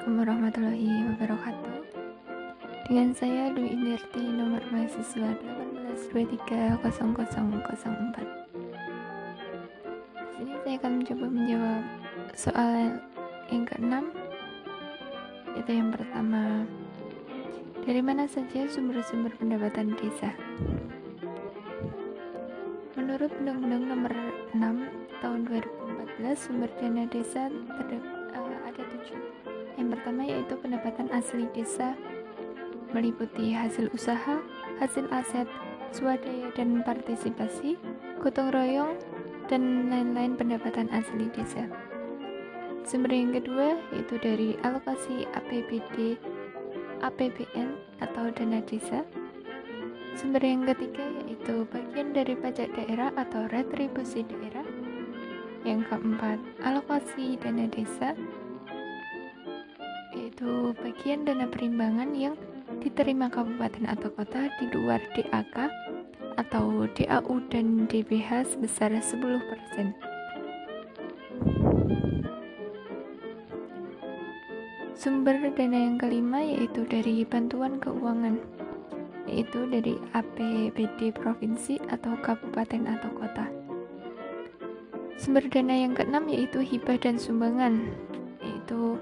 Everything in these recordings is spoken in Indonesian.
Assalamualaikum warahmatullahi wabarakatuh Dengan saya Dwi Inderti nomor mahasiswa 182300004 Di sini saya akan mencoba menjawab soal yang keenam Itu yang pertama Dari mana saja sumber-sumber pendapatan desa? Menurut Undang-Undang nomor 6 tahun 2014 sumber dana desa terdapat. Yang pertama yaitu pendapatan asli desa meliputi hasil usaha, hasil aset, swadaya dan partisipasi, gotong royong, dan lain-lain pendapatan asli desa. Sumber yang kedua yaitu dari alokasi APBD, APBN atau dana desa. Sumber yang ketiga yaitu bagian dari pajak daerah atau retribusi daerah. Yang keempat, alokasi dana desa yaitu bagian dana perimbangan yang diterima kabupaten atau kota di luar DAK atau DAU dan DBH sebesar 10%. Sumber dana yang kelima yaitu dari bantuan keuangan, yaitu dari APBD provinsi atau kabupaten atau kota. Sumber dana yang keenam yaitu hibah dan sumbangan, yaitu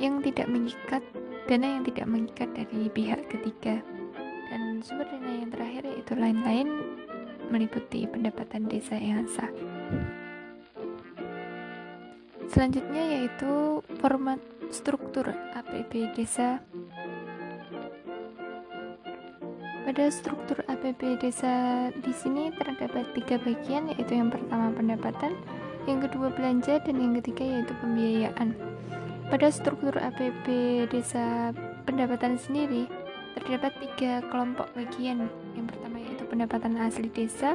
yang tidak mengikat dana yang tidak mengikat dari pihak ketiga. Dan sumber dana yang terakhir yaitu lain-lain meliputi pendapatan desa yang sah. Selanjutnya yaitu format struktur APB desa. Pada struktur APB desa di sini terdapat tiga bagian yaitu yang pertama pendapatan yang kedua belanja dan yang ketiga yaitu pembiayaan pada struktur APB desa pendapatan sendiri, terdapat tiga kelompok bagian. Yang pertama yaitu pendapatan asli desa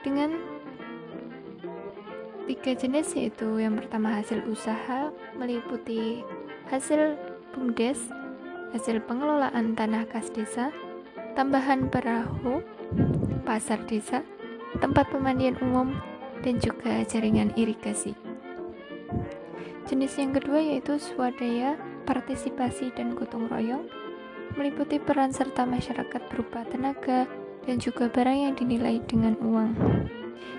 dengan tiga jenis yaitu yang pertama hasil usaha meliputi hasil BUMDes, hasil pengelolaan tanah kas desa, tambahan perahu, pasar desa, tempat pemandian umum, dan juga jaringan irigasi. Jenis yang kedua yaitu swadaya, partisipasi, dan gotong royong, meliputi peran serta masyarakat berupa tenaga dan juga barang yang dinilai dengan uang.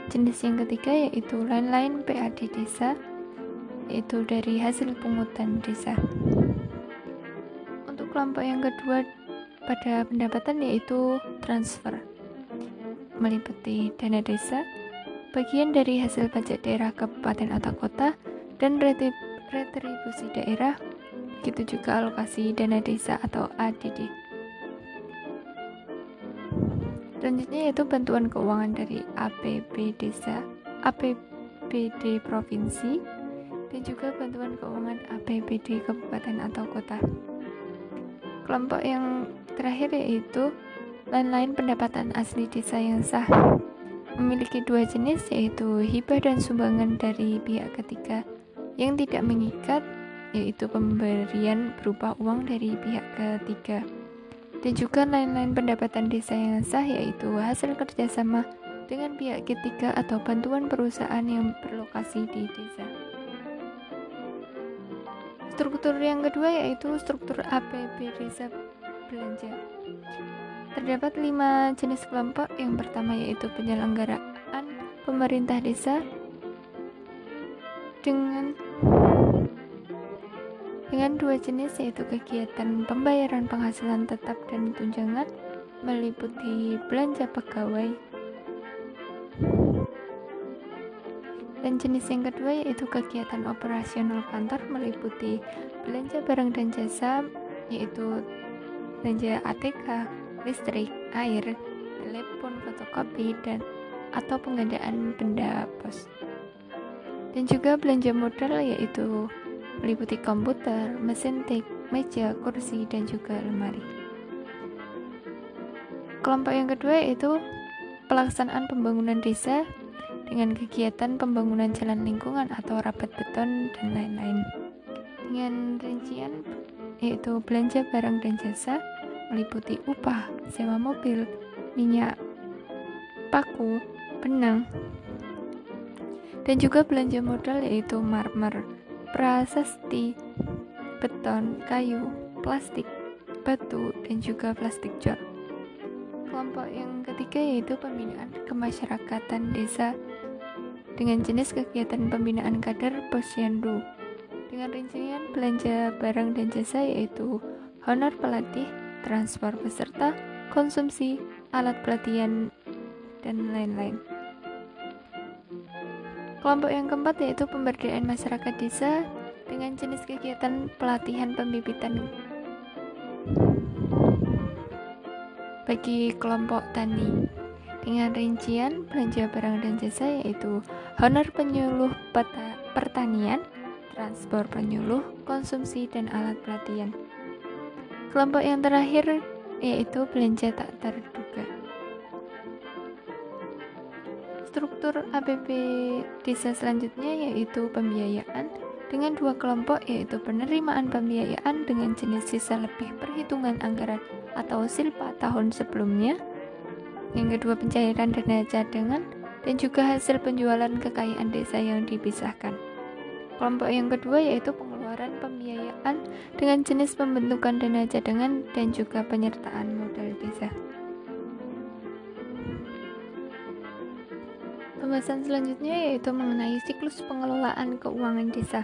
Jenis yang ketiga yaitu lain-lain PAD desa, yaitu dari hasil pungutan desa. Untuk kelompok yang kedua pada pendapatan yaitu transfer, meliputi dana desa, bagian dari hasil pajak daerah kabupaten atau kota, dan retribusi daerah, begitu juga alokasi dana desa atau ADD. Selanjutnya yaitu bantuan keuangan dari APB desa, APBD provinsi, dan juga bantuan keuangan APBD kabupaten atau kota. Kelompok yang terakhir yaitu lain-lain pendapatan asli desa yang sah memiliki dua jenis yaitu hibah dan sumbangan dari pihak ketiga yang tidak mengikat yaitu pemberian berupa uang dari pihak ketiga dan juga lain-lain pendapatan desa yang sah yaitu hasil kerjasama dengan pihak ketiga atau bantuan perusahaan yang berlokasi di desa. Struktur yang kedua yaitu struktur APB desa belanja. Terdapat lima jenis kelompok. Yang pertama yaitu penyelenggaraan pemerintah desa dengan dengan dua jenis yaitu kegiatan pembayaran penghasilan tetap dan tunjangan meliputi belanja pegawai. Dan jenis yang kedua yaitu kegiatan operasional kantor meliputi belanja barang dan jasa yaitu belanja ATK, listrik, air, telepon, fotokopi dan atau pengadaan benda pos. Dan juga belanja modal yaitu meliputi komputer, mesin tik, meja, kursi, dan juga lemari. Kelompok yang kedua yaitu pelaksanaan pembangunan desa dengan kegiatan pembangunan jalan lingkungan atau rapat beton dan lain-lain. Dengan rincian yaitu belanja barang dan jasa meliputi upah, sewa mobil, minyak, paku, benang, dan juga belanja modal yaitu marmer, prasasti, beton, kayu, plastik, batu, dan juga plastik jol. Kelompok yang ketiga yaitu pembinaan kemasyarakatan desa dengan jenis kegiatan pembinaan kader posyandu dengan rincian belanja barang dan jasa yaitu honor pelatih, transfer peserta, konsumsi, alat pelatihan, dan lain-lain. Kelompok yang keempat yaitu pemberdayaan masyarakat desa dengan jenis kegiatan pelatihan pembibitan bagi kelompok tani dengan rincian belanja barang dan jasa yaitu honor penyuluh peta, pertanian, transport penyuluh, konsumsi, dan alat pelatihan. Kelompok yang terakhir yaitu belanja tak terduga. Struktur APB desa selanjutnya yaitu pembiayaan dengan dua kelompok yaitu penerimaan pembiayaan dengan jenis sisa lebih perhitungan anggaran atau silpa tahun sebelumnya yang kedua pencairan dana cadangan dan juga hasil penjualan kekayaan desa yang dipisahkan. Kelompok yang kedua yaitu pengeluaran pembiayaan dengan jenis pembentukan dana cadangan dan juga penyertaan modal desa Pembahasan selanjutnya yaitu mengenai siklus pengelolaan keuangan desa.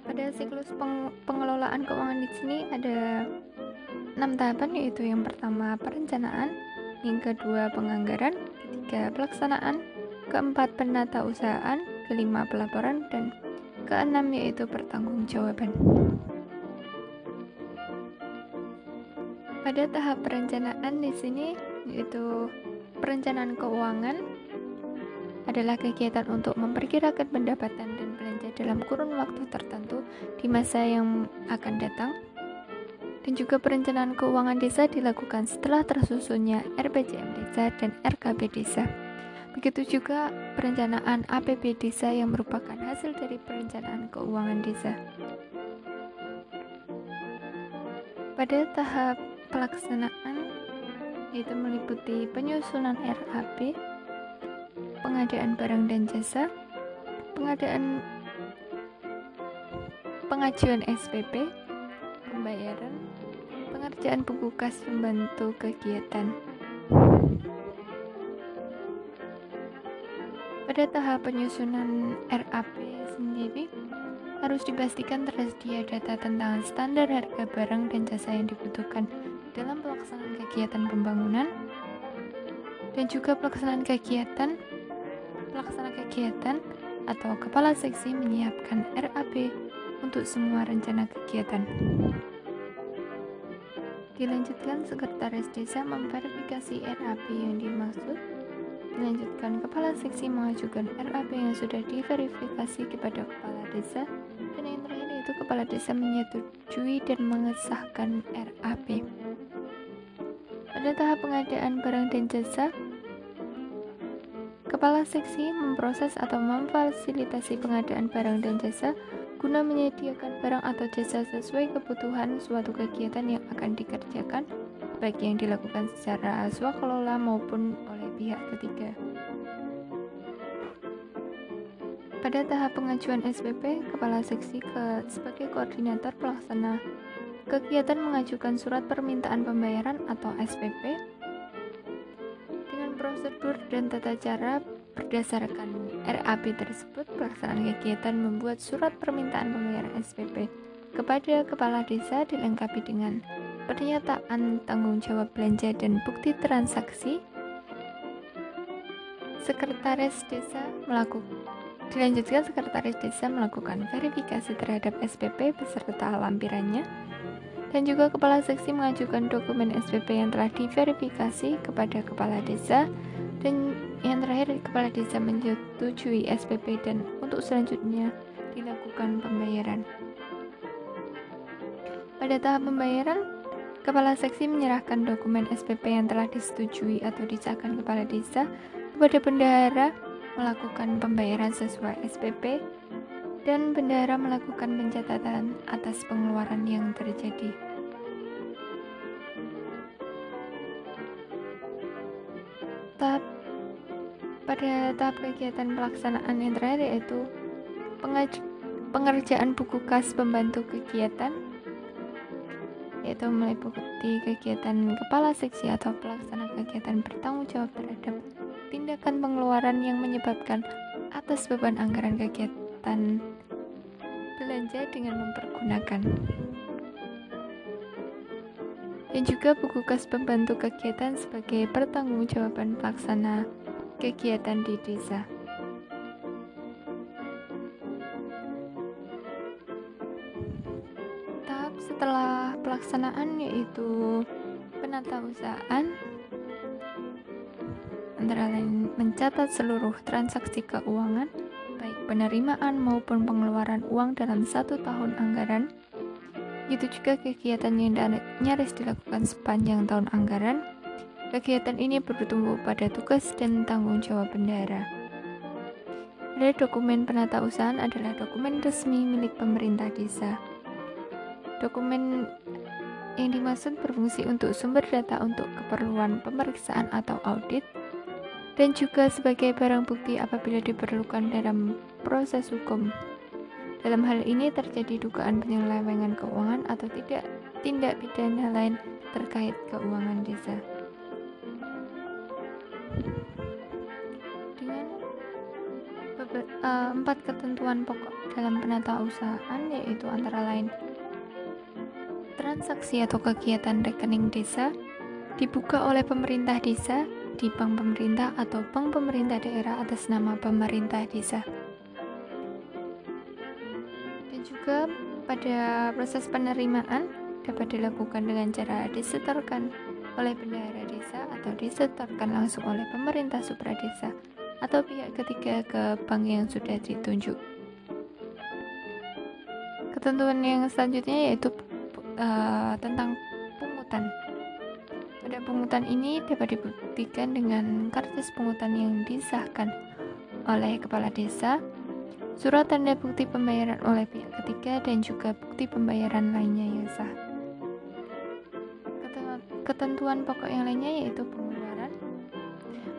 Pada siklus peng pengelolaan keuangan di sini ada enam tahapan yaitu yang pertama perencanaan, yang kedua penganggaran, ketiga pelaksanaan, keempat penata usahaan, kelima pelaporan, dan keenam yaitu pertanggungjawaban. Pada tahap perencanaan di sini yaitu perencanaan keuangan adalah kegiatan untuk memperkirakan pendapatan dan belanja dalam kurun waktu tertentu di masa yang akan datang. Dan juga perencanaan keuangan desa dilakukan setelah tersusunnya RPJM desa dan RKB desa. Begitu juga perencanaan APB desa yang merupakan hasil dari perencanaan keuangan desa. Pada tahap pelaksanaan yaitu meliputi penyusunan RAP, pengadaan barang dan jasa, pengadaan pengajuan SPP, pembayaran, pengerjaan buku kas pembantu kegiatan. Pada tahap penyusunan RAP sendiri, harus dipastikan tersedia data tentang standar harga barang dan jasa yang dibutuhkan dalam pelaksanaan kegiatan pembangunan dan juga pelaksanaan kegiatan pelaksana kegiatan atau kepala seksi menyiapkan RAP untuk semua rencana kegiatan. Dilanjutkan sekretaris desa memverifikasi RAP yang dimaksud. Dilanjutkan kepala seksi mengajukan RAP yang sudah diverifikasi kepada kepala desa dan yang terakhir yaitu kepala desa menyetujui dan mengesahkan RAP. Pada tahap pengadaan barang dan jasa, Kepala seksi memproses atau memfasilitasi pengadaan barang dan jasa guna menyediakan barang atau jasa sesuai kebutuhan suatu kegiatan yang akan dikerjakan, baik yang dilakukan secara swakelola maupun oleh pihak ketiga. Pada tahap pengajuan SPP, Kepala Seksi ke, sebagai koordinator pelaksana kegiatan mengajukan surat permintaan pembayaran atau SPP prosedur dan tata cara berdasarkan RAP tersebut pelaksanaan kegiatan membuat surat permintaan pembayaran SPP kepada kepala desa dilengkapi dengan pernyataan tanggung jawab belanja dan bukti transaksi. Sekretaris desa melakukan dilanjutkan sekretaris desa melakukan verifikasi terhadap SPP beserta lampirannya dan juga kepala seksi mengajukan dokumen SPP yang telah diverifikasi kepada kepala desa dan yang terakhir kepala desa menyetujui SPP dan untuk selanjutnya dilakukan pembayaran. Pada tahap pembayaran, kepala seksi menyerahkan dokumen SPP yang telah disetujui atau disahkan kepala desa kepada bendahara melakukan pembayaran sesuai SPP dan bendahara melakukan pencatatan atas pengeluaran yang terjadi. Tahap pada tahap kegiatan pelaksanaan yang terakhir yaitu pengerjaan buku kas pembantu kegiatan yaitu meliputi kegiatan kepala seksi atau pelaksana kegiatan bertanggung jawab terhadap tindakan pengeluaran yang menyebabkan atas beban anggaran kegiatan belanja dengan mempergunakan dan juga buku kas pembantu kegiatan sebagai pertanggungjawaban pelaksana kegiatan di desa. Tahap setelah pelaksanaan yaitu penata usahaan antara lain mencatat seluruh transaksi keuangan baik penerimaan maupun pengeluaran uang dalam satu tahun anggaran Begitu juga kegiatan yang nyaris dilakukan sepanjang tahun anggaran. Kegiatan ini bertumbuh pada tugas dan tanggung jawab bendara. Ada dokumen penata usahaan adalah dokumen resmi milik pemerintah desa. Dokumen yang dimaksud berfungsi untuk sumber data untuk keperluan pemeriksaan atau audit dan juga sebagai barang bukti apabila diperlukan dalam proses hukum. Dalam hal ini terjadi dugaan penyelewengan keuangan atau tidak tindak pidana lain terkait keuangan desa. Dengan uh, empat ketentuan pokok dalam penata usahaan yaitu antara lain transaksi atau kegiatan rekening desa dibuka oleh pemerintah desa di bank pemerintah atau bank pemerintah daerah atas nama pemerintah desa. Juga pada proses penerimaan dapat dilakukan dengan cara disetorkan oleh bendahara desa atau disetorkan langsung oleh pemerintah supradesa atau pihak ketiga ke bank yang sudah ditunjuk. Ketentuan yang selanjutnya yaitu uh, tentang pungutan. Pada pungutan ini dapat dibuktikan dengan kartu pungutan yang disahkan oleh kepala desa surat tanda bukti pembayaran oleh pihak ketiga dan juga bukti pembayaran lainnya yang sah. Ketentuan pokok yang lainnya yaitu pengeluaran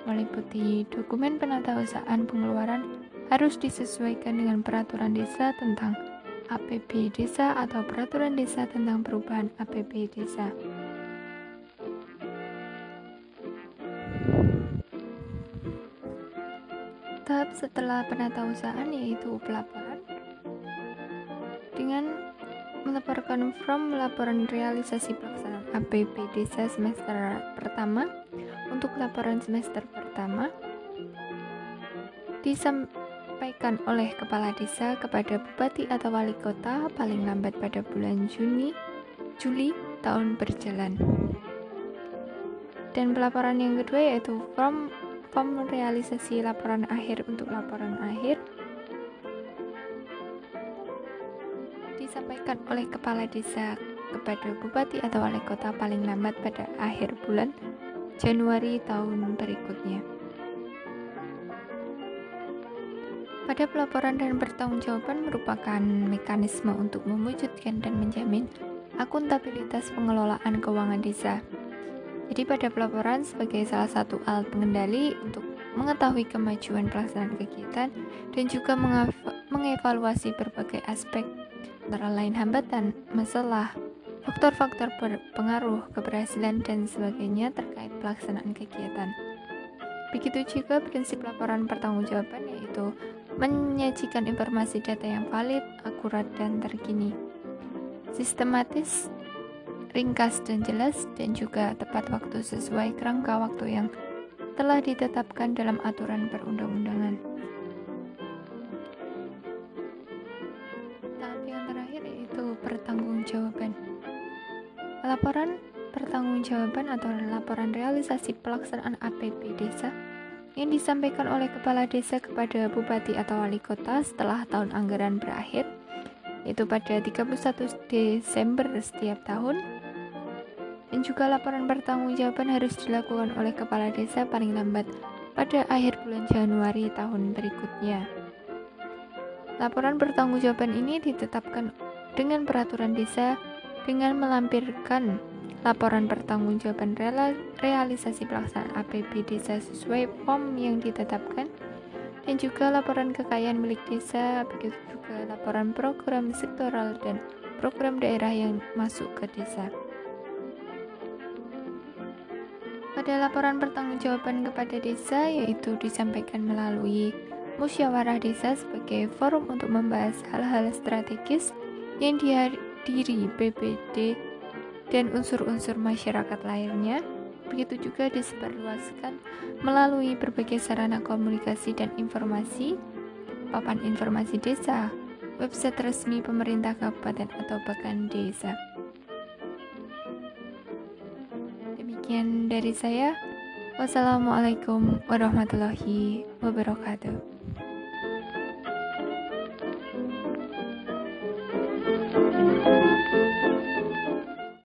meliputi dokumen penata usahaan pengeluaran harus disesuaikan dengan peraturan desa tentang APB desa atau peraturan desa tentang perubahan APB desa. tahap setelah penatausahaan yaitu pelaporan from laporan realisasi pelaksanaan APB desa semester pertama untuk laporan semester pertama disampaikan oleh kepala desa kepada bupati atau wali kota paling lambat pada bulan Juni Juli tahun berjalan. Dan pelaporan yang kedua yaitu from form realisasi laporan akhir untuk laporan akhir oleh kepala desa kepada bupati atau wali kota paling lambat pada akhir bulan Januari tahun berikutnya. Pada pelaporan dan pertanggungjawaban merupakan mekanisme untuk mewujudkan dan menjamin akuntabilitas pengelolaan keuangan desa jadi pada pelaporan sebagai salah satu alat pengendali untuk mengetahui kemajuan pelaksanaan kegiatan dan juga mengevaluasi berbagai aspek antara lain hambatan, masalah, faktor-faktor berpengaruh keberhasilan dan sebagainya terkait pelaksanaan kegiatan. Begitu juga prinsip laporan pertanggungjawaban yaitu menyajikan informasi data yang valid, akurat, dan terkini. Sistematis ringkas dan jelas, dan juga tepat waktu sesuai kerangka waktu yang telah ditetapkan dalam aturan perundang-undangan. Pertanggungjawaban atau laporan realisasi pelaksanaan APB desa yang disampaikan oleh kepala desa kepada bupati atau wali kota setelah tahun anggaran berakhir yaitu pada 31 Desember setiap tahun dan juga laporan pertanggungjawaban harus dilakukan oleh kepala desa paling lambat pada akhir bulan Januari tahun berikutnya. Laporan pertanggungjawaban ini ditetapkan dengan peraturan desa dengan melampirkan laporan pertanggungjawaban realisasi pelaksanaan APB desa sesuai form yang ditetapkan dan juga laporan kekayaan milik desa, begitu juga laporan program sektoral dan program daerah yang masuk ke desa. Pada laporan pertanggungjawaban kepada desa yaitu disampaikan melalui musyawarah desa sebagai forum untuk membahas hal-hal strategis yang dihadiri BPD dan unsur-unsur masyarakat lainnya begitu juga disebarluaskan melalui berbagai sarana komunikasi dan informasi, papan informasi desa, website resmi pemerintah kabupaten atau bahkan desa. Demikian dari saya. Wassalamualaikum warahmatullahi wabarakatuh.